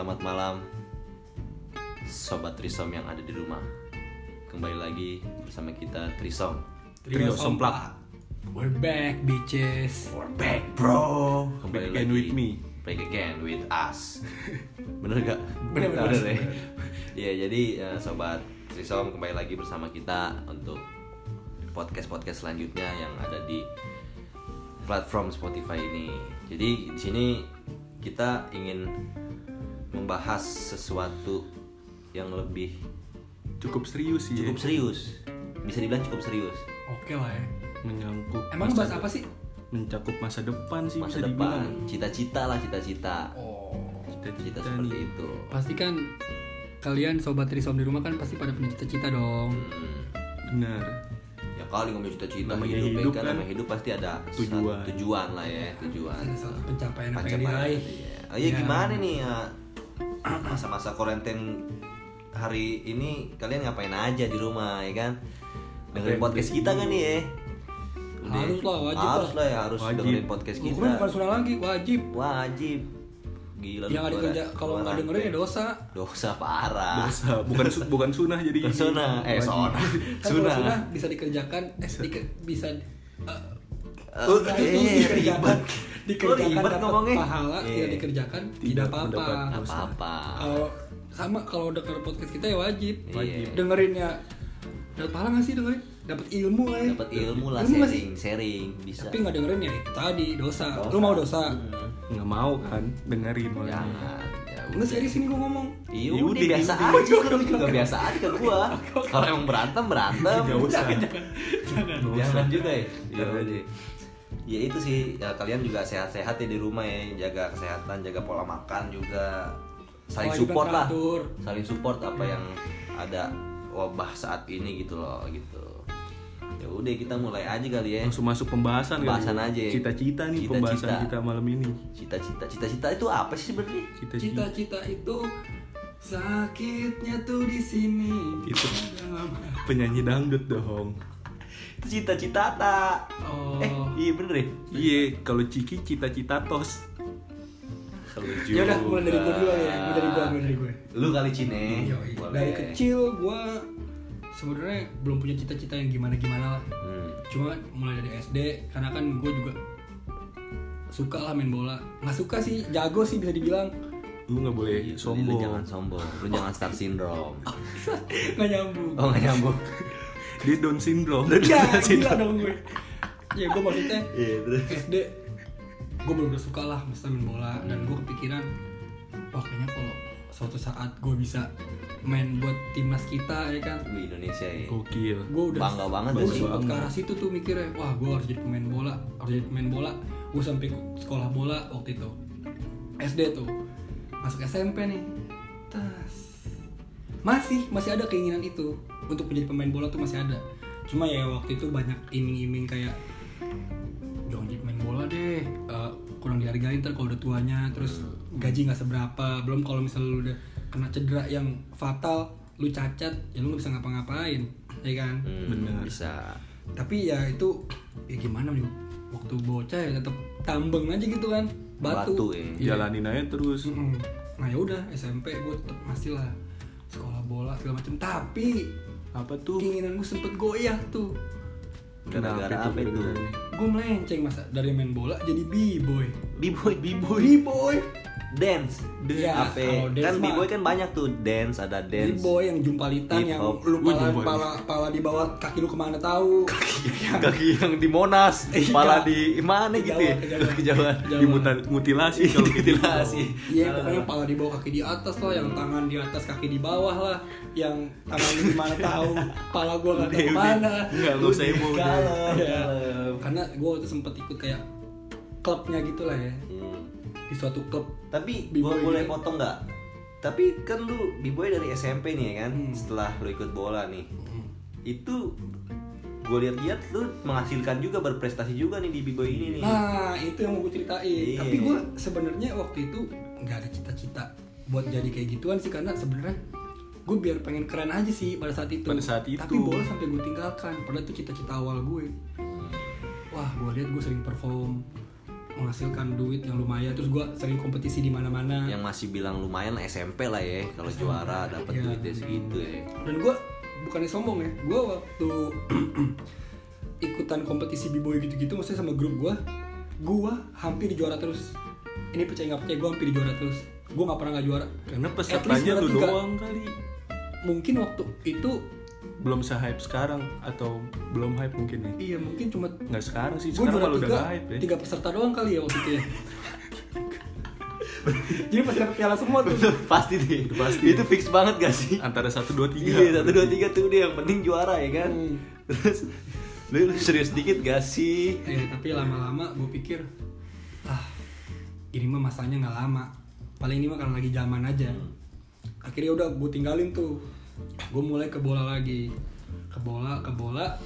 selamat malam Sobat Trisom yang ada di rumah Kembali lagi bersama kita Trisom Trio Somplak. We're back, bitches. We're back bro Back again with me. Back again with us Bener gak? Bener, bener. ya Iya jadi eh, Sobat Trisom kembali lagi bersama kita Untuk podcast-podcast selanjutnya yang ada di platform Spotify ini Jadi di sini kita ingin membahas sesuatu yang lebih Cukup serius sih cukup ya. serius bisa dibilang cukup serius Oke lah ya. Menyangkut Emang bahas apa sih? Mencakup masa depan sih masa bisa depan dibilang. cita-cita lah cita-cita Oh. cita Cita-cita seperti nih. itu Pasti kan kalian sobat Trisom di rumah kan pasti pada punya cita-cita dong. Hmm, Benar. ya kali ngomong cita-cita Namanya hidup, ya hidup kan kan namanya hidup pasti ada tujuan. satu tujuan lah ya tujuan Ada satu pencapaian apa yang diraih. Iya. Oh, iya Ya. gimana nih ya masa-masa karantin hari ini kalian ngapain aja di rumah ya kan? Dengerin podcast kita kan nih ya? Udah. Harus lah, wajib harus lah. ya harus Wajib. dengerin podcast kita. Hukumnya bukan sunnah lagi, wajib. wajib. Gila Yang ada kerja kalau nggak dengerin ya dosa. dosa parah. Dosa, bukan bukan sunah jadi Bukan sunah eh sunah Kan sunah sunnah. bisa dikerjakan, eh dike- bisa eh, Eh, sunnah itu eh, dikerjakan, ribet. Dikerjakan dapat ngomongnya. pahala, Iya. tidak dikerjakan Tidak apa-apa. apa-apa Kalau sama kalau denger podcast kita ya wajib. Wajib. Dengerin ya. Dapat pahala nggak sih dengerin? Dapat ilmu lah ya. dapat ilmu lah Ilmu nggak sih? sharing sharing bisa Tapi nggak dengerin ya itu tadi dosa. Dosa. Lu mau dosa? Hmm, Nggak mau kan dengerin jangan ya Enggak udah. serius ini gua ngomong. Iya Ya udah udah, biasa ya aja kan juga biasa aja ke gua. Kalau emang berantem berantem. Usah. Jangan. Jangan juga ya. Ya Jangan. udah. Ya itu sih ya, kalian juga sehat-sehat ya di rumah ya, jaga kesehatan, jaga pola makan juga. Saling support lah. teratur. Saling support apa yang ada wabah saat ini gitu loh gitu. Ya udah kita mulai aja kali ya. Langsung masuk pembahasan Pembahasan kali. aja. Cita-cita nih Cita-cita. pembahasan kita malam ini. Cita-cita, cita-cita itu apa sih sebenarnya? Cita-cita. Cita-cita itu sakitnya tuh di sini. Itu. Penyanyi dangdut dong. Cita-cita tak. Oh. Eh, iya bener ya? Iya, kalau Ciki cita-cita tos. Ya udah mulai dari gue dulu ya. Mulai dari gue, mulai dari gue. Lu kali Cine. Yoi. Dari kecil gue sebenarnya belum punya cita-cita yang gimana-gimana lah. Hmm. Cuma mulai dari SD karena kan gue juga suka lah main bola. Nggak suka sih, jago sih bisa dibilang. Lu nggak boleh Iya, Lu sombong. jangan sombong. Lu jangan star syndrome. Nggak nyambung. Oh nggak nyambung. Dia Down syndrome. Ya, gila dong gue. Ya gue maksudnya Iya terus. SD gue bener-bener suka lah masa main bola dan gue kepikiran wah kayaknya kalau suatu saat gue bisa main buat timnas kita ya kan Di Indonesia ya. Gokil. gue udah Bangga banget gue sempet ke arah situ tuh mikirnya wah gue harus jadi pemain bola harus jadi pemain bola gue sampai sekolah bola waktu itu SD tuh masuk SMP nih tas masih masih ada keinginan itu untuk menjadi pemain bola tuh masih ada cuma ya waktu itu banyak iming-iming kayak jangan jadi pemain bola deh eh, kurang dihargain ntar kalau udah tuanya terus gaji nggak seberapa belum kalau misalnya lu udah kena cedera yang fatal lu cacat ya lu nggak bisa ngapa-ngapain ya kan Hmm, Bener. Bisa. tapi ya itu ya gimana nih waktu bocah ya tetap tambeng aja gitu kan batu, Batu, ya. Jalanin aja terus. Mm-mm. nah ya udah SMP gue tetap masih lah bola segala macam tapi Apa tuh? keinginan gue sempet goyah tuh Gara-gara apa itu? gara-gara? gue melenceng masa dari main bola jadi b-boy B-boy, B-boy. b-boy Dance. Ya, Apa? dance Kan B-boy kan banyak tuh dance, ada dance. b-boy yang jumpalitan yang lu pala, pala, pala di bawah kaki lu ke mana tahu Kaki yang di Monas, Iya. kepala di mana gitu ya? Kejauhan, mutilasi kalau gitu. Mutilasi. Iya pokoknya pala di bawah kaki di atas lah, yang tangan di atas kaki di bawah lah, yang tangan di mana tahu, pala gua nggak tahu ke mana. Enggak, enggak usah kalem. Karena gua waktu sempet ikut kayak klubnya gitu lah ya, Hmm. di suatu klub. Tapi gua boleh gitu. potong nggak? Tapi kan lu B-boy dari SMP nih ya kan? Hmm. Setelah lu ikut bola nih. Itu gue lihat-lihat lu menghasilkan juga berprestasi juga nih di B-boy ini nih. Nah itu yang mau gue ceritain. Iya. Tapi gua sebenarnya waktu itu nggak ada cita-cita buat jadi kayak gituan sih karena sebenarnya gue biar pengen keren aja sih pada saat itu. Pada saat itu. Tapi bola sampai gue tinggalkan. Padahal itu cita-cita awal gue. Wah gue lihat gue sering perform menghasilkan duit yang lumayan terus gue sering kompetisi di mana-mana Yang masih bilang lumayan SMP lah ya kalau juara dapat Iya. duitnya segitu ya. dan gue bukannya sombong ya gue waktu ikutan kompetisi b-boy gitu-gitu maksudnya sama grup gue gue hampir juara terus ini percaya nggak percaya gue hampir juara terus gue nggak pernah nggak juara Karena pesertanya tiga. doang kali. mungkin waktu itu Belum se-hype sekarang atau belum hype mungkin nih. iya mungkin cuma Nggak sekarang sih, sekarang kalau udah hype ya. tiga peserta doang kali ya waktu itu ya jadi dapet piala semua tuh pasti deh. pasti. Itu fix banget gak sih? Antara 1 2 3. Iya, satu dua tiga tuh dia yang penting juara ya kan. Hmm. Terus lu, lu serius dikit gak sih? eh tapi lama-lama gue pikir ah ini mah masanya nggak lama paling ini mah karena lagi zaman aja akhirnya udah gue tinggalin tuh gue mulai ke bola lagi. Ke bola ke bola.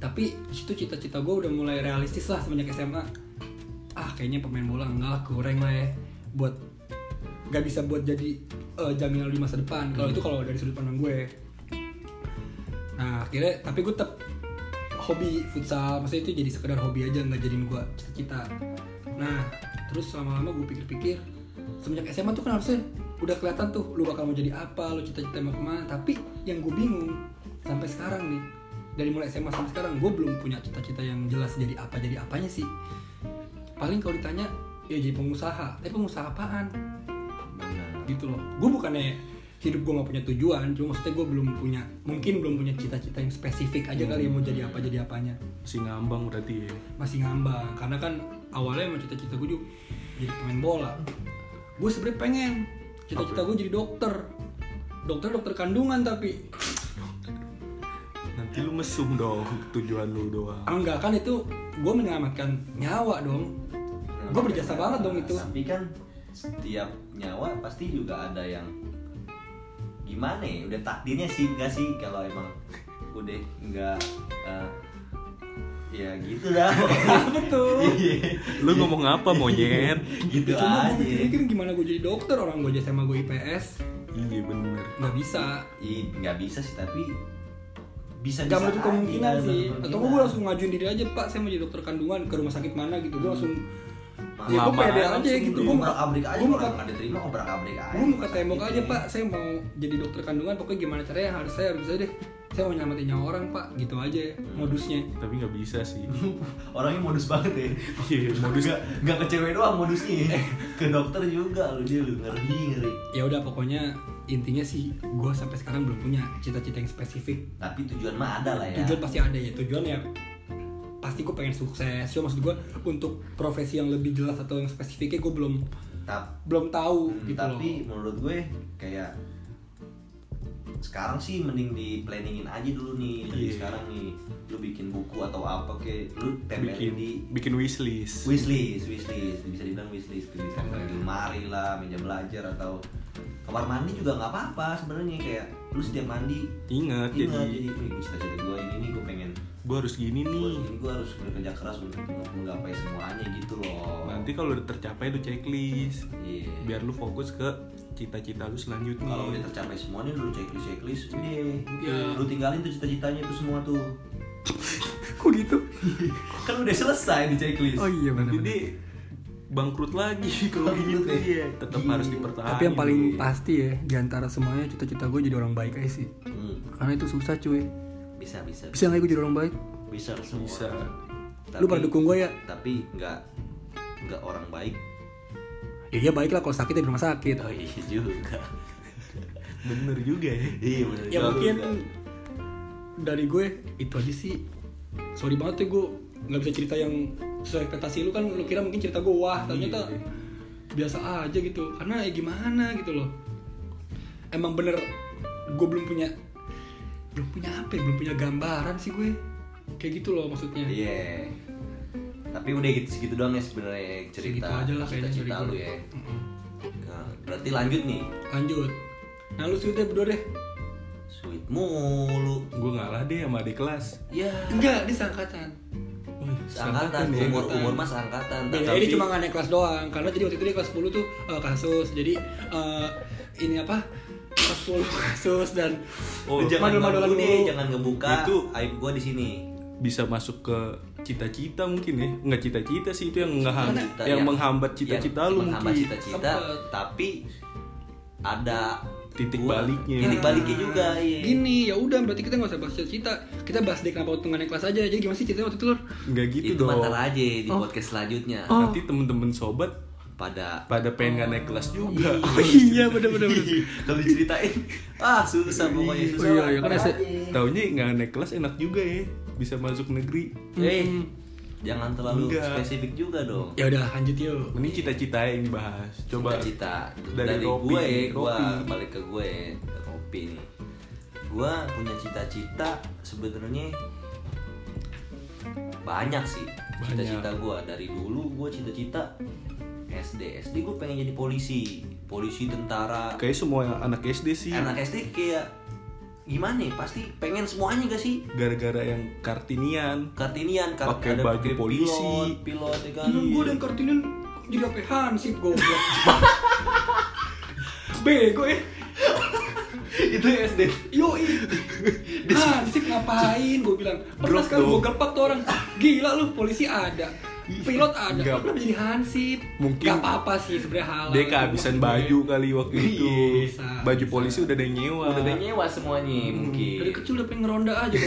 Tapi situ cita-cita gue udah mulai realistis lah semenjak SMA ah kayaknya pemain bola enggak lah kurang lah ya. Buat nggak bisa buat jadi eh, jaminan di masa depan kalau itu kalau dari sudut pandang gue. Nah akhirnya tapi gue tetap hobi futsal. Maksudnya itu jadi sekedar hobi aja nggak jadiin gue cita-cita. Nah terus lama-lama gue pikir-pikir semenjak SMA tuh kan harusnya udah kelihatan tuh lu bakal mau jadi apa lu cita-cita mau ke mana. Tapi yang gue bingung sampai sekarang nih dari mulai SMA sampai sekarang gue belum punya cita-cita yang jelas jadi apa jadi apanya sih. Paling kalau ditanya ya jadi pengusaha. Tapi pengusaha apaan? Benar. gitu loh. Gue bukannya hidup gue gak punya tujuan cuma maksudnya gue belum punya mungkin belum punya cita-cita yang spesifik aja kali yang mau jadi apa jadi apanya. Si ngambang berarti ya. masih ngambang karena kan awalnya emang cita-cita gue juga jadi pemain bola. Gue sebenarnya pengen cita-cita gue jadi dokter dokter dokter kandungan tapi Nanti lu mesum dong tujuan lu doang. ah, enggak kan itu gue menyelamatkan nyawa dong gue berjasa banget dong itu Tapi kan setiap nyawa pasti juga ada yang gimana ya? Udah takdirnya sih enggak sih kalau emang udah enggak eh, ya gitu dah. betul Iya. Lu ngomong apa monyet? gitu cuma aja. mikir gimana gue jadi dokter orang gue aja sama gue IPS iya bener. nggak bisa Ih, nggak bisa sih tapi bisa Gak menutup kemungkinan sih Atau gue langsung ngajuin diri aja Pak saya mau jadi dokter kandungan ke rumah sakit mana gitu Gue langsung Mas, Ya gue pede aja aja gitu. Gue obrak abrik aja gue nggak diterima obrak abrik aja. gue muka tembok aja pak. Saya mau jadi dokter kandungan Pokoknya gimana caranya harus saya harus saya deh. Saya mau nyelamatin nyawa orang pak. Gitu aja modusnya. Tapi nggak bisa sih. orangnya modus banget ya. Iya, modus. nggak nggak ke cewek doang modusnya ke dokter juga lu dia lu ngeri ngeri. Ya udah pokoknya intinya sih Gue sampai sekarang belum punya cita-cita yang spesifik. Tapi tujuan mah ada lah ya. Tujuan pasti ada ya. Tujuan ya pasti gue pengen sukses Cuma maksud gue untuk profesi yang lebih jelas atau yang spesifiknya gue belum Tap- belum tahu Hmm, gitu tapi loh. menurut gue kayak sekarang sih mending di planningin aja dulu nih dari Iya. sekarang nih lu bikin buku atau apa kayak lu tempelin bikin di bikin wishlist. wishlist wishlist bisa dibilang wishlist bisa ditempel di lemari lah meja belajar atau kamar mandi juga nggak apa-apa sebenarnya kayak lu setiap mandi Ingat ingat jadi jadi "Wih, gue cita-cita gue ini nih gue pengen gue harus gini nih. ini gue harus bekerja keras untuk menggapai semuanya gitu loh Nanti kalau udah tercapai lu checklist. Iya. Biar lu fokus ke cita-cita lu selanjutnya. kalau udah tercapai semuanya lu checklist checklist udah Ya. lu tinggalin tuh cita-citanya tuh semua tuh Kok gitu? kan udah selesai di checklist Oh iya benar. Bangkrut lagi kalau gitu ya? iya tetap harus dipertahankan Tapi yang paling pasti ya di antara semuanya cita-cita gue jadi orang baik aja sih. Hmm, Karena itu susah cuy. bisa bisa Bisa nggak gue jadi orang baik? bisa semua Bisa. Lu pada dukung gue ya? tapi nggak nggak orang baik Ya iya baik lah kalau sakit ya di rumah sakit. oh iya juga bener juga ya iya bener Ya juga. mungkin dari gue itu aja sih. Sorry banget ya gue nggak bisa cerita yang sesuai ekspektasi lu kan lu kira mungkin cerita gue wah ternyata Iya. biasa aja gitu. Karena ya gimana gitu loh. Emang bener gue belum punya belum punya apa ya, belum punya gambaran sih gue. Kayak gitu loh maksudnya. Iya. Tapi udah gitu segitu doang ya sebenarnya cerita. Segitu aja lah cerita dari lu ya. Nah, berarti lanjut nih. Lanjut. Nah lu sudah berdua deh. Sweet mulu. Gue ngalah deh sama adik kelas. Ya enggak di seangkatan seangkatan ya? umur umur mas angkatan beda ini cuma nggak naik kelas doang karena jadi waktu itu dia kelas 10 tuh eh, kasus. Jadi eh, ini apa? Kelas 10 kasus dan Oh, jangan malu nih, jangan ngebuka. Itu- aib gua di sini. bisa masuk ke cita-cita mungkin ya. Nggak cita-cita sih itu yang nggak yang yang- menghambat cita-cita yang lu menghambat mungkin. cita-cita tapi ada Titik baliknya. titik baliknya juga iya Gini, ya udah berarti kita nggak usah bahas cita Kita bahas deh kenapa naik kelas aja. Jadi gimana sih ceritanya waktu itu Lur? nggak gitu itu dong mantar aja di Oh. podcast selanjutnya Oh. nanti temen-temen sobat pada pada pengen nggak naik kelas juga Oh iya, bener bener bener. kalau diceritain ah susah pokoknya susah Oh iya, iya, kan taunya nggak naik kelas enak juga ya bisa masuk negeri eh Hmm. Jangan terlalu Enggak. spesifik juga dong. Ya udah lanjut yuk. ini cita-cita yang dibahas. Coba cita dari dari, Ropi, gue gue balik ke gue Ropi nih. Gue punya cita-cita sebenarnya banyak sih cita-cita gue. Dari dulu gue cita-cita SD SD gue pengen jadi polisi. Polisi tentara. Kayak semua anak SD sih. Anak SD kayak gimana ya pasti pengen semuanya gak sih gara-gara yang kartinian kartinian kar- Pakai ada baju pilot, polisi. pilot ya kan Kan gue dan kartinin jadi apa? Hansip goblok. Bego ya. itu SD Yo, Hansip ngapain? Gue bilang. Pernah sekali dong. gue gerpak tuh orang. Gila lu, polisi ada. Pilot ada. Nggak. Kenapa jadi Hansip? Mungkin- Gak apa-apa sih sebenarnya hal. dia kehabisan baju kali waktu itu. Bisa, baju bisa. polisi udah ada yang nyewa. Udah ada nyewa semuanya mungkin. Dari kecil udah pengen ngeronda aja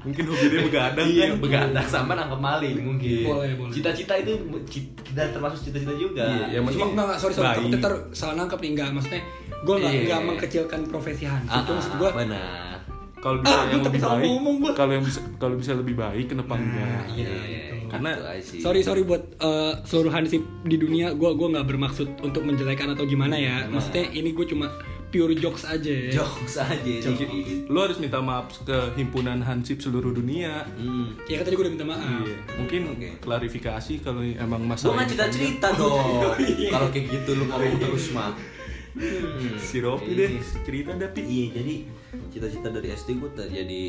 mungkin hobi dia begadang iya kan. begadang sama nangkep maling mungkin. Boleh, boleh. cita-cita itu ci- tidak termasuk cita-cita juga. Iya, yang Cuma penting enggak, enggak, sorry, sorry, takutnya ntar salah nangkep nih, enggak, maksudnya gue enggak, Iya. enggak mengkecilkan profesi Hansip, ah, maksud ah, gue benar. Kalau bisa Ah, yang lebih baik kalau yang bisa kalau bisa lebih baik kenapa enggak? iya, Iya, gitu. Karena- gitu. Sorry sorry buat eh, seluruh hansip di dunia, gue gua nggak bermaksud untuk menjelekan atau gimana ya. Emang. Maksudnya ini gue cuma pure jokes aja. jokes aja dikit. lu harus minta maaf ke himpunan hansip seluruh dunia hmm. Ya kan tadi gue udah minta maaf. Iya. mungkin Oke. klarifikasi kalau emang masalah nggak yang cerita-cerita dong kalau kayak gitu lu ngomong terus mah. Hmm. si Ropi Iya. deh cerita dah Pi. Iya jadi cita-cita dari SD gue jadi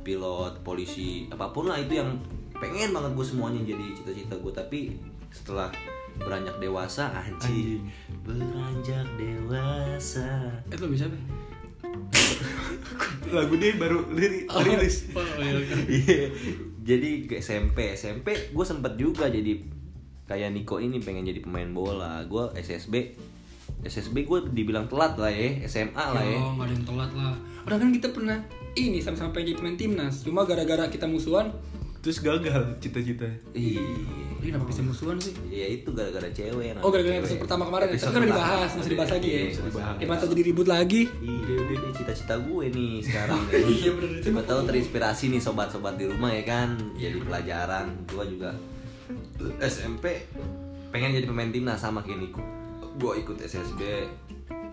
pilot, polisi, apa pun lah itu yang pengen banget gue semuanya jadi cita-cita gue tapi setelah beranjak dewasa anjing Anjing. beranjak dewasa Eh lo bisa be? lagu dia baru lirik rilis Oh, iya, iya. Iya. jadi ke SMP SMP gue sempet juga jadi kayak Niko ini pengen jadi pemain bola gue SSB SSB gue dibilang telat lah ya SMA lah ya Oh, nggak ada yang telat lah. Udah kan kita pernah ini sama-sama pengen jadi pemain timnas. Cuma gara-gara kita musuhan, terus gagal cita-cita Iya. ini kenapa bisa musuhan sih? Ya itu gara-gara cewek yang Oh gara-gara episode pertama kemarin ya? Episode kan udah dibahas, masih dibahas lagi ya? Iya, masih dibahas. Gimana jadi ribut lagi? Iya, ini cita-cita gue nih sekarang. Iya, bener. Siapa tahu terinspirasi nih sobat-sobat di rumah ya kan. Jadi pelajaran. Gue juga SMP pengen jadi pemain timnas sama kayak Niko. Gue ikut SSB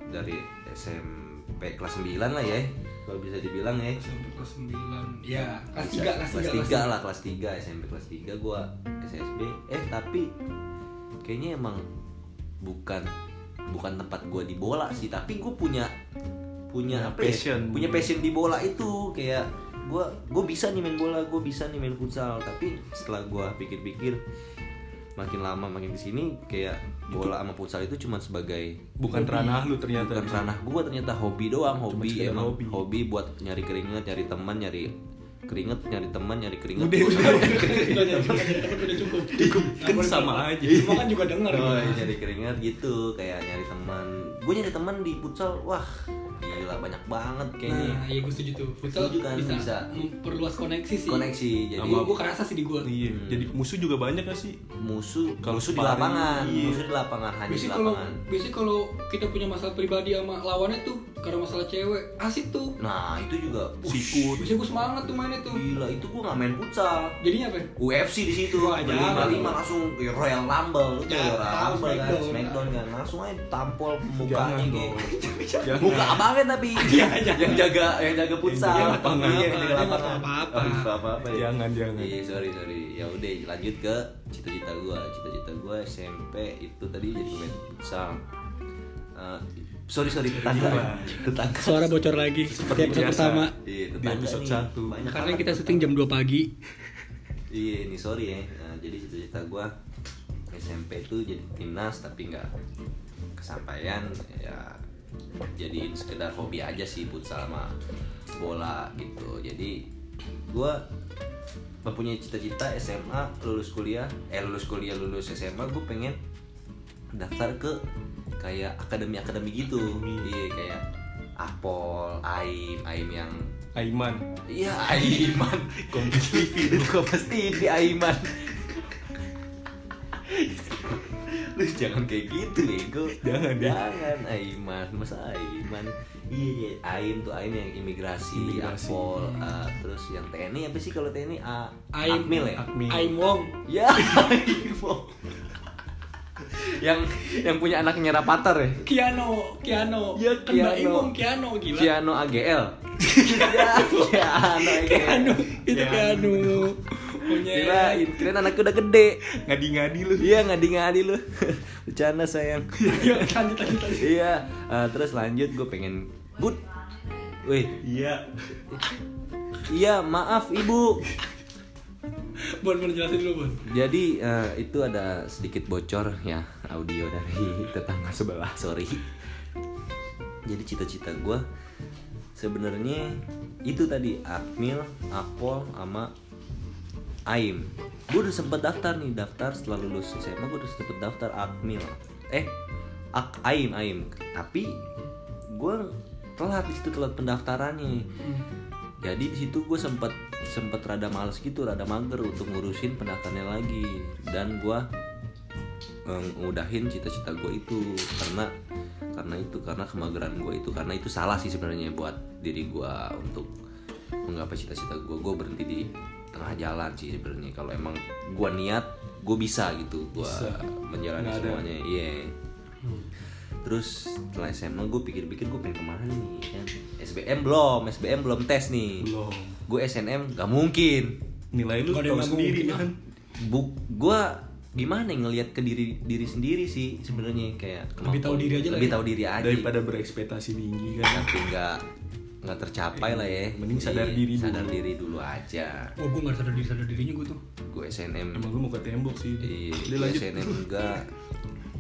dari SMP kelas 9 lah ya. Kalau bisa dibilang ya. Sampai kelas 9 Ya, kelas 3, kelas 3 kelas 3 lah kelas 3 SMP kelas 3 gua SSB eh tapi kayaknya emang bukan bukan tempat gua di bola sih tapi gua punya punya Ya, apa ya? passion. punya passion di bola itu kayak gua gua bisa nih main bola gua bisa nih main futsal tapi setelah gua pikir-pikir makin lama makin ke sini kayak bola sama futsal itu cuma sebagai bukan hobi. ranah lu ternyata bukan ranah gua ternyata hobi doang hobi emang hobi. hobi. buat nyari keringet nyari teman nyari keringet nyari teman nyari keringet Udah, udah. Udah, cukup Cukup, kan sama aja. Semua kan juga denger oh, gitu. iya, nyari keringet gitu kayak nyari teman gue nyari teman di futsal wah gila banyak banget kayaknya. Nah, iya gue setuju tuh. Futsal Setuju kan, bisa, bisa. memperluas koneksi sih. Koneksi jadi Gue gue kerasa sih di gue iya jadi musuh juga banyak gak sih? Musuh Kalau musuh di lapangan iya. musuh di lapangan hanya di Biasanya kalau lapangan. biasanya kalau kita punya masalah pribadi sama lawannya tuh karena masalah cewek. Asik tuh. nah itu juga sikut Biasanya gue semangat tuh mainnya tuh. gila itu gue nggak main futsal. Jadinya apa? UFC di situ. Lima lima langsung ya, Royal Rumble. Lu Jangan, Royal Rumble kan Smackdown. Kan. Langsung aja tampol mukanya. Jangan. muka abangnya tapi. Yang jaga yang jaga futsal. jaga lapangan. Iya, yang jaga lapangan. tahu apa-apa. Oh, nggak apa-apa ya. Jangan jangan. Iya sorry sorry. Ya udah lanjut ke cita-cita gua. Cita-cita gua SMP itu tadi jadi pemain futsal. Eh, sorry sorry tetangga tetangga Suara bocor lagi seperti episode biasa. pertama. Iya, Di tetangga episode satu. Banyak Karena kita tetangga. syuting jam 2 pagi. Iya, ini sorry ya. Nah, jadi cita-cita gua SMP itu jadi timnas tapi nggak kesampaian ya jadiin sekedar hobi aja sih futsal sama bola gitu. Jadi gua mempunyai cita-cita SMA lulus kuliah eh lulus kuliah lulus SMA gue pengen daftar ke kayak akademi akademi. Gitu iya kayak Apol, Aim, Aim yang Aiman. Iya Aiman. Kompas TV itu Kompas TV Aiman. Lu jangan kayak gitu Ego. Jangan, ya. jangan Aiman. Masa Aiman? Iya iya. Aim tuh Aim yang imigrasi, Imigrasi. Apol eh, terus yang TNI apa sih kalau TNI A Aim. Akmil ya? Akmil. Aim Wong. Ya Aim. Yang yang punya anaknya Rapatar ya? Kiano Kiano. Ya, Kiano. Imong Kiano gila. Kiano AGL Kiano. Kiano itu Kiano. Punya. Kirain, kirain anaknya udah gede. Ngadi-ngadi lu. Iya ngadi-ngadi lu. Bercanda sayang. Yuk, lanjut lanjut lanjut. Iya eh, Terus lanjut gue pengen Bud Wih Iya. Iya maaf ibu Bon bon jelasin dulu Bon Jadi eh, itu ada sedikit bocor ya Audio dari tetangga sebelah Sorry Jadi cita-cita gue sebenarnya itu tadi Akmil, Akpol, sama Aim. Gue udah sempet daftar nih, daftar setelah lulus SMA gue udah sempet daftar Akmil. Eh, Ak Aim, Aim. Tapi gue telat di situ telat pendaftarannya. Jadi di situ gue sempet sempet rada males gitu, rada mager untuk ngurusin pendaftarannya lagi. Dan gue ngudahin cita-cita gue itu. Karena karena itu karena kemageran gue itu. Karena itu salah sih sebenarnya buat diri gue untuk menggapai cita-cita gue gue berhenti di tengah jalan sih sebenarnya. Kalau emang gue niat gue bisa gitu gue menjalani Nggak semuanya. Iya. Terus setelah SMA gue pikir-pikir gue pengen ke mana nih kan? SBM belum SBM belum tes nih. Belum gue SNM gak mungkin. Nilai lu Nggak nggak sendiri kan? Buk gue gimana ya ngelihat ke diri diri sendiri sih sebenarnya kayak Lebih tahu diri aja lah lebih ya. tahu diri aja. Daripada berekspektasi tinggi kan? Tapi nggak nggak tercapai lah ya. Mending sadar Jadi, diri dulu. sadar diri dulu aja. Oh gue gak sadar diri sadar dirinya gue tuh. Gue SNM Emang lu mau ke tembok sih? Udah lanjut. SNM enggak.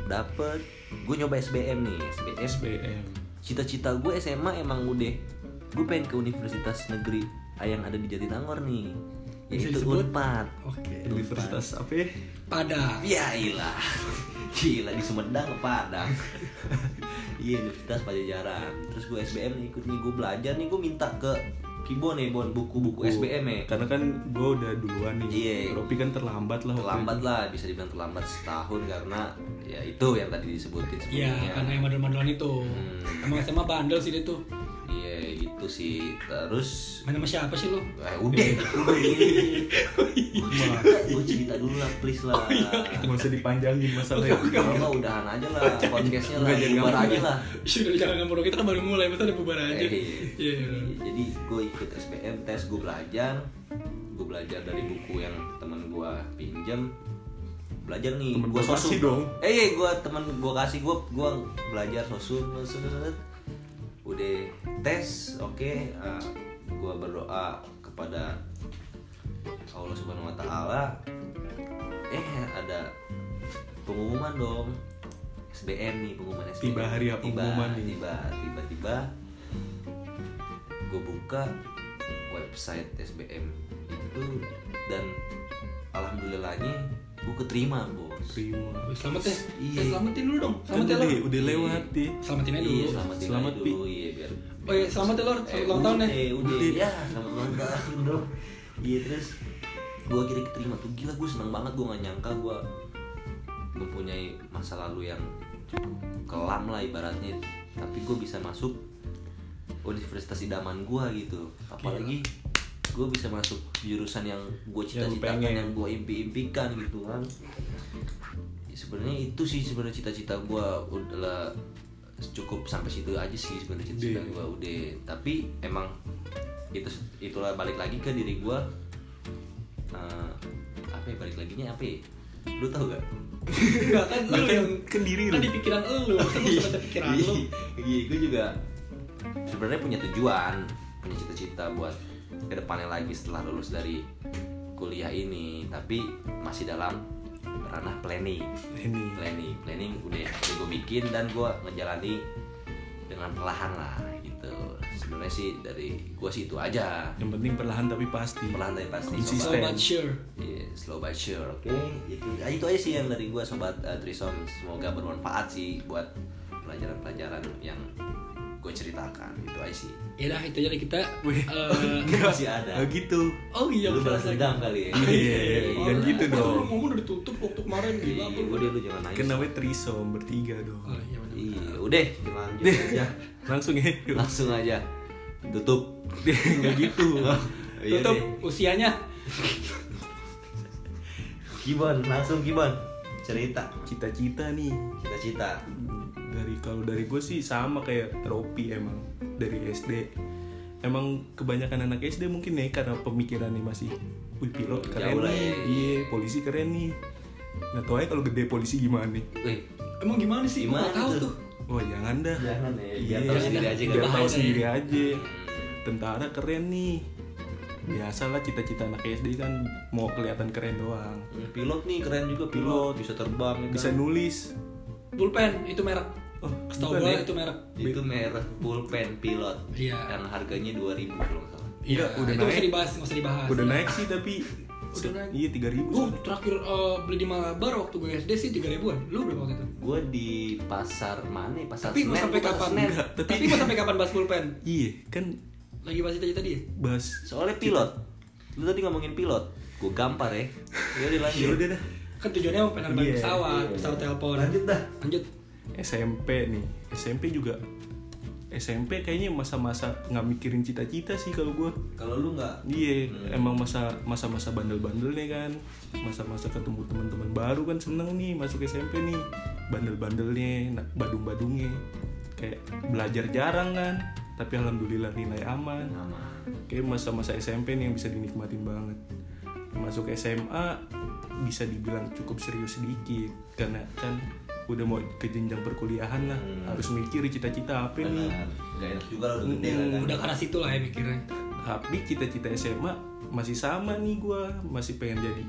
Dapet. Gue nyoba SBM nih SBM SBM cita-cita gue SMA emang udah. Gue pengen ke universitas negeri yang ada di Jatinangor nih. Bisa yaitu disebut? Unpad. Oke. Universitas apa? Ya? Padang. Ya ilah Gila di Sumedang Padang. Iya Universitas Pajajaran. Terus gue SBM nih ikut nih. Gue belajar nih Gue minta ke Kibo nih Bon Buku-buku SBM ya Karena kan gue udah duluan nih. Iya. Ropi kan terlambat lah Terlambat itu. lah Bisa dibilang terlambat setahun Karena Ya itu yang tadi disebutin Iya sebelumnya. karena yang mandul-mandulan itu. Hmm. Emang SMA bandel sih dia tuh. Iya gitu sih. Terus Main sama siapa sih lu? Eh udah Udah Gue cerita dulu lah please lah. Nggak usah dipanjangin masalahnya Kalau nggak udahan aja lah Podcastnya lah Bubar aja lah. Sudah jangan ngomong kita kan baru mulai masa udah bubar aja. Eh, Iya. Jadi gue ikut SBM tes, gue belajar, gue belajar dari buku yang temen gue pinjam, belajar nih, gue sosum dong. Eh, iya, gue temen gue kasih gue, gue belajar sosum. Udah tes, oke, gue berdoa kepada Allah Subhanahu Wa Taala. Eh, ada pengumuman dong. SBM nih pengumuman SBM. Tiba hari apa Tiba, pengumuman nih? Tiba, tiba-tiba gue buka website SBM itu dan alhamdulillahnya gue keterima bos Terima Selamat ya. Iya. Eh, selamatin dulu dong. Kan Selamat ya udah, Lor. udah lewat deh Selamatin aja iya dulu. selamatin Selamat, aja dulu iya biar Oh iya, selamat ya Lor. eh, Selamat ulang tahun ya. udah, udah ya selamat ulang tahun dong iya terus gue kira keterima tuh gila gue seneng banget gue gak nyangka gue mempunyai masa lalu yang cukup kelam lah ibaratnya tapi gue bisa masuk universitas idaman gue gitu apalagi gue bisa masuk jurusan yang gue Yang cita-citakan pengen. yang gue impi-impikan gitu kan Ya, sebenarnya itu sih sebenarnya cita-cita gue udah cukup sampai situ aja sih sebenarnya cita-cita Udah. gue udah tapi emang itu itulah balik lagi ke diri gue Eh, apa ya balik laginya apa ya lu tau gak Enggak kan lu Kan- yang kan diri kan lu. di pikiran lu. Kan lu sampai pikiran lu. iya gue juga sebenarnya punya tujuan punya cita-cita buat ke depannya lagi setelah lulus dari kuliah ini tapi masih dalam ranah planning. Ini planning planning udah, udah gue bikin dan gue ngejalani dengan perlahan lah gitu. Sebenarnya sih dari gua sih itu aja. Yang penting perlahan tapi pasti. Perlahan tapi pasti. Konsisten. slow but sure. Iya, slow but sure. Oke, itu ah, itu aja sih yang dari gua sobat uh, Trisom. Semoga bermanfaat sih buat pelajaran-pelajaran yang gue ceritakan. Itu aja sih. ya dah itu jadi kita eh, Masih ada. Oh gitu oh iya Lu balas dendam kali ya. Iya, jangan gitu Masa dong. lu ngomong udah ditutup waktu kemarin gila Iya, apa lu? udah lu jangan nangis. kan namanya trisom bertiga dong oh iya Iya, udah lanjut aja. langsung ya Langsung aja. Tutup. nggak gitu Iya tutup deh. usianya Gibon, langsung Gibon. Cerita cita-cita nih cita-cita. Dari kalau dari gue sih sama kayak Ropi emang dari SD emang kebanyakan anak SD mungkin ya karena pemikirannya masih wih pilot keren nih. ya. iya polisi keren nih. Nggak tahu aja kalau gede polisi gimana nih. Wih, emang gimana sih? Gimana tahu tuh? wah jangan dah. Jangan ya. Iya, Biar tahu sendiri aja biar tahu sendiri aja. Tentara keren nih. Biasalah cita-cita anak SD kan mau kelihatan keren doang. Pilot nih keren juga pilot, bisa terbang ya kan? bisa nulis pulpen itu merek oh setahu gua ya? itu merek itu merek pulpen pilot Iya. yang harganya 2000 kalau nggak salah Iya, udah itu naik. dibahas nggak usah dibahas udah naik sih tapi Udah naik. iya tiga ribu Gue terakhir eh, beli di Malabar waktu gue SD sih 3 ribuan. Lu berapa waktu itu? gue di pasar mana ya? pasar Tapi mau Senen, sampai kapan? Senen. Enggak, tapi- Tapi mau sampai kapan bahas pulpen? iya kan Lagi bahas cita-cita dia. bahas soalnya pilot lu tadi ngomongin pilot gue gampar ya ya udah lanjut ya udah dah Kan tujuannya mau penerbangan Iya, pesawat, iya. pesawat telepon. lanjut dah Lanjut. SMP nih SMP juga SMP kayaknya masa-masa nggak mikirin cita-cita sih kalau gue kalau lu nggak Iya, emang masa masa-masa bandel-bandelnya kan, masa-masa ketemu teman-teman baru kan seneng nih masuk SMP nih, bandel-bandelnya, badung-badungnya, kayak belajar jarang kan, tapi alhamdulillah nilai aman. nama Kayak masa-masa SMP nih yang bisa dinikmatin banget. Masuk SMA bisa dibilang cukup serius sedikit, karena kan udah mau ke jenjang perkuliahan lah, Hmm. harus mikir cita-cita apa nih. nggak enak juga lo udah gede lah kan. Udah karena situ lah ya mikirnya. tapi cita-cita SMA masih sama nih gua. Masih pengen jadi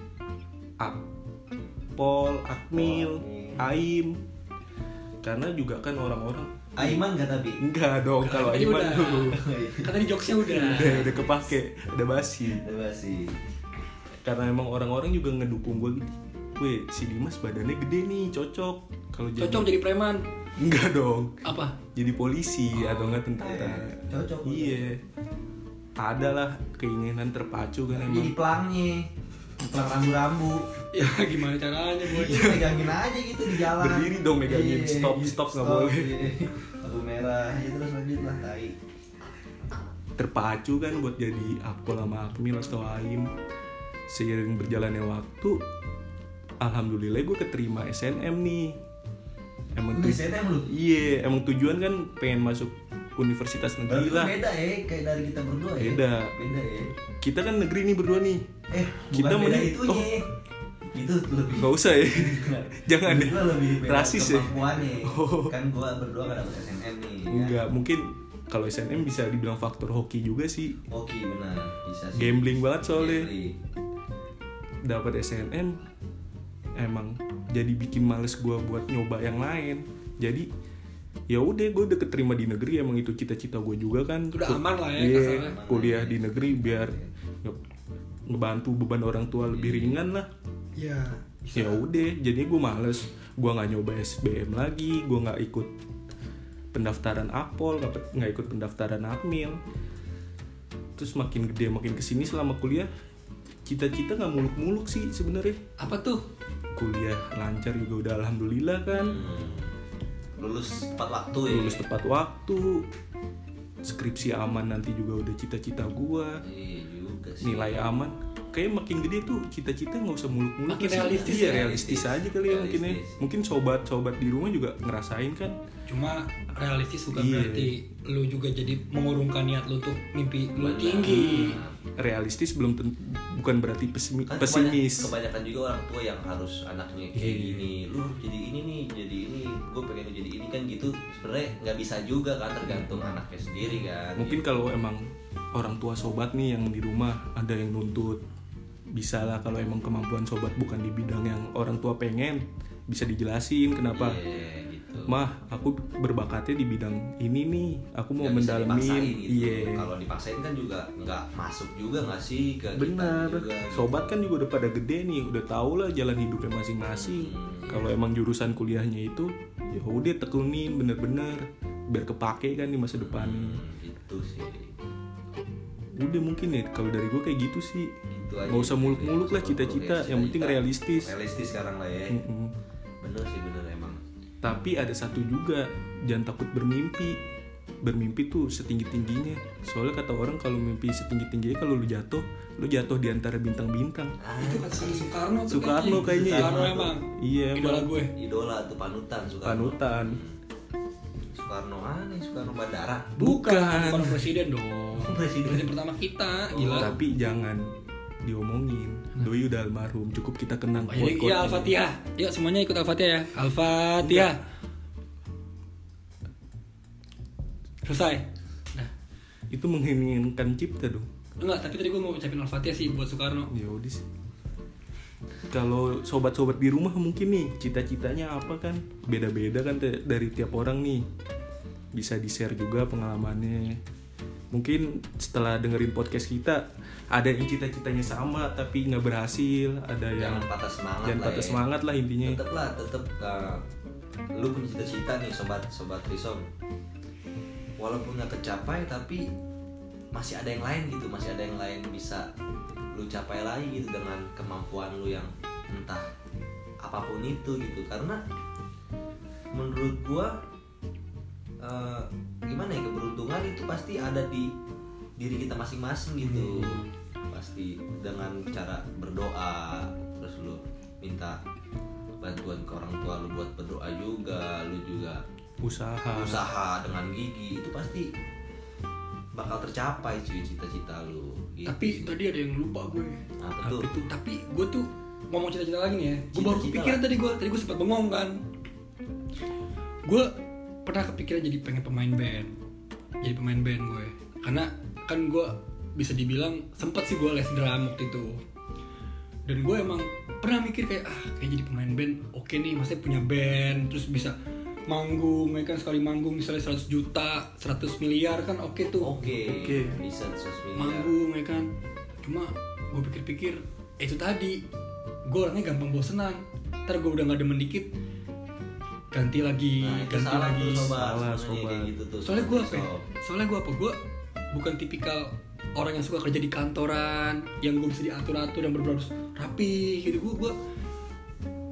Akpol, Akmil, Aim karena juga kan orang-orang Aiman nggak tapi enggak dong kalau Aiman udah. tuh Kan tadi jokesnya udah. udah udah kepake udah basi. Coba sih karena emang orang-orang juga ngedukung gue gitu Weh, si Dimas badannya gede nih, cocok. Kalau jadi Cocok jadi preman. enggak dong. Apa? Jadi polisi atau enggak tentara. Eh, cocok. Iya. Ada lah keinginan terpacu kan jadi emang. pelangnya pelang rambu-rambu Ya gimana caranya boy? Iya, megangin aja gitu di jalan. Berdiri dong megangin. Iya, Stop, stop, nggak boleh. iya. Lampu merah, ya terus lanjut lah, tai. terpacu kan buat jadi Akpol sama Akmil atau Aim seiring berjalannya waktu alhamdulillah gue keterima SNM nih emang Lu tuj- SNM lu? iya emang tujuan kan pengen masuk universitas Berarti negeri lah beda ya, kayak dari kita berdua ya. Beda. Beda ya. kita kan negeri nih berdua nih Eh, Kita bukan beda mending- itunya. oh. Itu lebih nggak usah ya jangan deh beda rasis ya. Oh. Kan gua berdua kan dapet SNM nih. ya. enggak mungkin kalau SNM bisa dibilang faktor hoki juga sih Oke, benar. Bisa sih. gambling banget soalnya Gambling. Dapat SNM emang jadi bikin males gue buat nyoba yang lain. Jadi ya udah gue udah keterima di negeri emang itu cita-cita gue juga kan. Udah aman lah ya, Iya, kasarnya. kuliah di negeri biar nge- ngebantu beban orang tua lebih ringan lah. Ya. ya udah jadi gue males. Gue nggak nyoba SBM lagi gue nggak ikut pendaftaran Apol nggak ikut pendaftaran Akmil terus makin gede makin ke sini selama kuliah cita-cita nggak muluk-muluk sih sebenarnya Apa tuh? kuliah lancar juga udah alhamdulillah kan Hmm. Lulus tepat waktu ya. lulus tepat waktu skripsi aman nanti juga udah cita-cita gua Iya juga sih. nilai aman kayak makin gede tuh cita-cita nggak usah muluk-muluk Makin sih. realistis iya ya. realistis aja kali ya mungkin ya Realistis. mungkin sobat-sobat di rumah juga ngerasain kan Cuma realistis bukan Iya. berarti lu juga jadi mengurungkan niat lu untuk mimpi lu tinggi. realistis belum ten- bukan berarti pesimi- Kan pesimis kebanyakan, kebanyakan juga orang tua yang harus anaknya kayak Iya. gini lu jadi ini nih jadi ini gue pengen lu jadi ini kan gitu sebenarnya nggak bisa juga kan tergantung anaknya sendiri kan mungkin kalau emang orang tua sobat nih yang di rumah ada yang nuntut bisa lah kalau emang kemampuan sobat bukan di bidang yang orang tua pengen bisa dijelasin kenapa Iya, gitu mah aku berbakatnya di bidang ini nih aku mau bisa mendalamin dipaksain gitu. iya Kalau dipaksain kan juga nggak masuk juga nggak sih ke kita benar juga. sobat kan juga udah pada gede nih udah tau lah jalan hidupnya masing-masing Hmm. kalau emang jurusan kuliahnya itu ya udah tekunin bener-bener biar kepake kan di masa depannya Hmm, itu sih. udah mungkin ya kalau dari gue kayak gitu sih Itu aja. Nggak usah muluk-muluk lah cita-cita, ya, yang penting realistis. Realistis sekarang lah ya. Mm-mm. Bener sih bener emang. tapi ada satu juga jangan takut bermimpi bermimpi tuh setinggi tingginya soalnya kata orang kalau mimpi setinggi tingginya kalau lu jatuh lu jatuh di antara bintang-bintang itu kata Soekarno tuh Soekarno kayaknya ya. Soekarno emang iya idola emang gue Idola tuh panutan Soekarno. panutan Soekarno aneh Soekarno Bandara. Bukan. Soekarno presiden dong Presiden. presiden pertama kita gila tapi jangan diomongin doi udah almarhum cukup kita kenang Oh, quote-quote-nya. iya Al-Fatihah. Yuk semuanya ikut Al-Fatihah ya. Al-Fatihah. Selesai. Nah, itu mengheningkan cipta dong enggak, tapi tadi gue mau ucapin Al-Fatihah sih buat Soekarno. ya udah sih kalau sobat-sobat di rumah mungkin nih cita-citanya apa kan beda-beda kan dari tiap orang nih bisa di share juga pengalamannya mungkin setelah dengerin podcast kita ada yang cita-citanya sama tapi nggak berhasil ada yang Jangan patah semangat jangan lah patah ya. semangat lah intinya Tetep lah, tetep uh, lu punya cita-cita nih sobat sobat Trisom. Walaupun nggak tercapai tapi masih ada yang lain gitu, masih ada yang lain bisa lu capai lagi gitu dengan kemampuan lu yang entah apa pun itu gitu. Karena menurut gua uh, gimana ya keberuntungan itu pasti ada di diri kita masing-masing gitu pasti dengan cara berdoa terus lu minta bantuan ke orang tua lu buat berdoa juga lu juga usaha usaha dengan gigi itu pasti bakal tercapai cuy cita-cita lu gitu. Tapi tadi ada yang lupa gue. apa tuh Apa tuh? Tapi gue tuh ngomong cita-cita lagi nih ya. Gue baru kepikiran tadi gue. Tadi gue sempat bengong kan. Gue pernah kepikiran jadi pengen pemain band. Jadi pemain band gue. Karena kan gue bisa dibilang sempet sih gue les drum waktu itu. Dan gue emang pernah mikir kayak ah kayak jadi pemain band oke nih maksudnya punya band terus bisa manggung ya kan sekali manggung misalnya 100 juta 100 miliar kan oke tuh oke Oke. bisa sosial media manggung ya kan cuma gue pikir-pikir eh, itu tadi gue orangnya gampang bosenan ntar gue udah gak demen dikit ganti lagi nah itu ganti salah lagi. tuh sobat. Salah, sobat. gitu tuh soalnya gue apa ya? Soalnya gue apa gue bukan tipikal orang yang suka kerja di kantoran yang gue bisa diatur-atur yang benar harus rapi gitu. Gue gue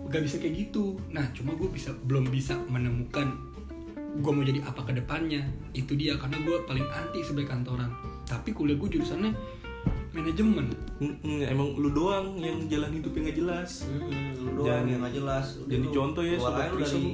gak bisa kayak gitu. Nah cuma gue bisa belum bisa menemukan gue mau jadi apa ke depannya. Itu dia karena gue paling anti sebagai kantoran. Tapi kuliah gue jurusannya manajemen Mm-mm, emang lu doang yang jalan hidupnya nggak jelas Hmm, lu doang Jangan- yang gak jelas Udah jangan lu dicontoh ya, keluar Sobat Prism.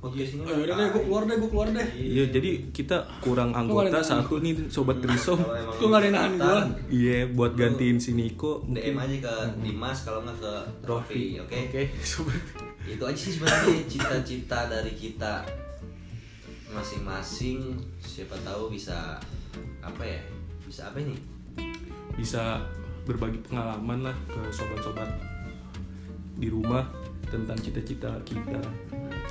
podcast ini oh yaudah deh gue keluar deh gue keluar deh Iya, jadi kita kurang nggak anggota satu nih sobat Trisom. Emang Lu nggak ada yang nahan gua. Iya, buat gantiin si Niko DM aja ke Dimas kalau nggak ke Rofi, oke? Oke, sobat. Itu aja sih sebenarnya cita-cita dari kita masing-masing. Siapa tahu bisa apa ya? Bisa apa nih? Bisa berbagi pengalaman lah ke sobat-sobat di rumah tentang cita-cita kita.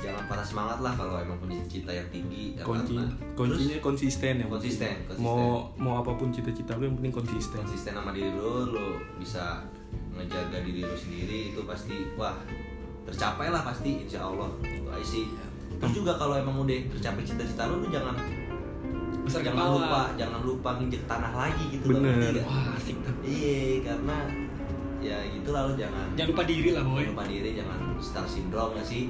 Jangan patah semangat lah kalau emang punya cita yang tinggi. ya Kunci, karena- kuncinya Terus konsisten ya. konsisten, konsisten. Mau mau apa pun cita-cita lu yang penting konsisten. konsisten sama diri lu, lu bisa ngejaga diri lu sendiri itu pasti wah tercapai lah pasti insya Allah itu aja sih. Terus juga kalau emang udah tercapai cita-cita lu, lu jangan besar jangan kepala. lupa jangan lupa nginjek tanah lagi gitu loh, Bener. ngerti nggak? wah asik tuh. Iya karena ya gitu lah lu jangan jangan lupa diri lah boy. Lupa diri jangan star syndrome ya sih?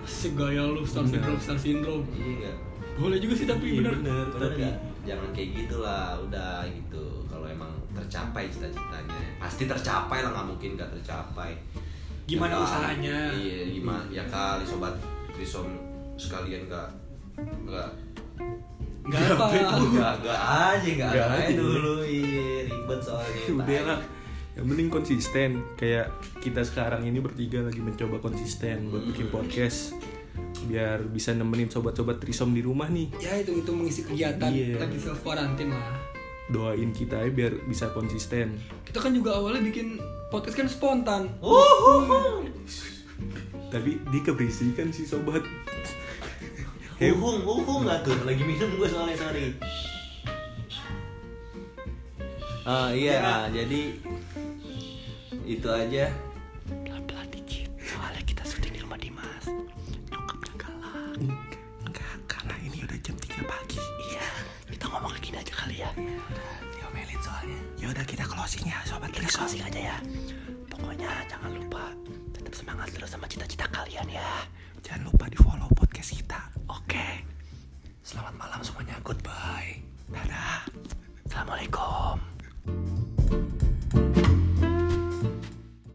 Asik gaya lu star Bener. syndrome star syndrome. Iya enggak boleh juga sih tapi Iya, bener. bener, Bener tapi nggak? jangan kayak gitulah udah gitu. Kalau emang tercapai cita-citanya pasti tercapai lah nggak mungkin nggak tercapai. Gimana Ya kali, usahanya? iya gimana? Ya kali sobat trisom sekalian nggak nggak nggak apa. Nggak aja nggak Nggak aja. aja. dulu iya ribet soalnya udah lah. Yang penting konsisten. Kayak kita sekarang ini bertiga lagi mencoba konsisten buat bikin podcast. Biar bisa nemenin sobat-sobat trisom di rumah nih. Ya itu itu mengisi kegiatan. Iya. lagi self quarantine lah. Doain kita ya biar bisa konsisten. Kita kan juga awalnya bikin podcast kan spontan. Tapi dia keberisikan sih sobat Hehung, uhung nggak tuh? Lagi minum gue soalnya sorry. Ah iya, jadi itu aja. Pelan-pelan dikit. Soalnya kita syuting di rumah Dimas. Nyokapnya galak. Enggak, karena ini udah jam 3 pagi. Iya, kita ngomong kayak gini aja kali ya. Diomelin soalnya. Ya udah kita closing ya, sobat Kita closing aja ya. Pokoknya jangan lupa tetap semangat terus sama cita-cita kalian ya. Jangan lupa di follow podcast kita. Oke. Selamat malam semuanya. Goodbye. Dadah. Assalamualaikum.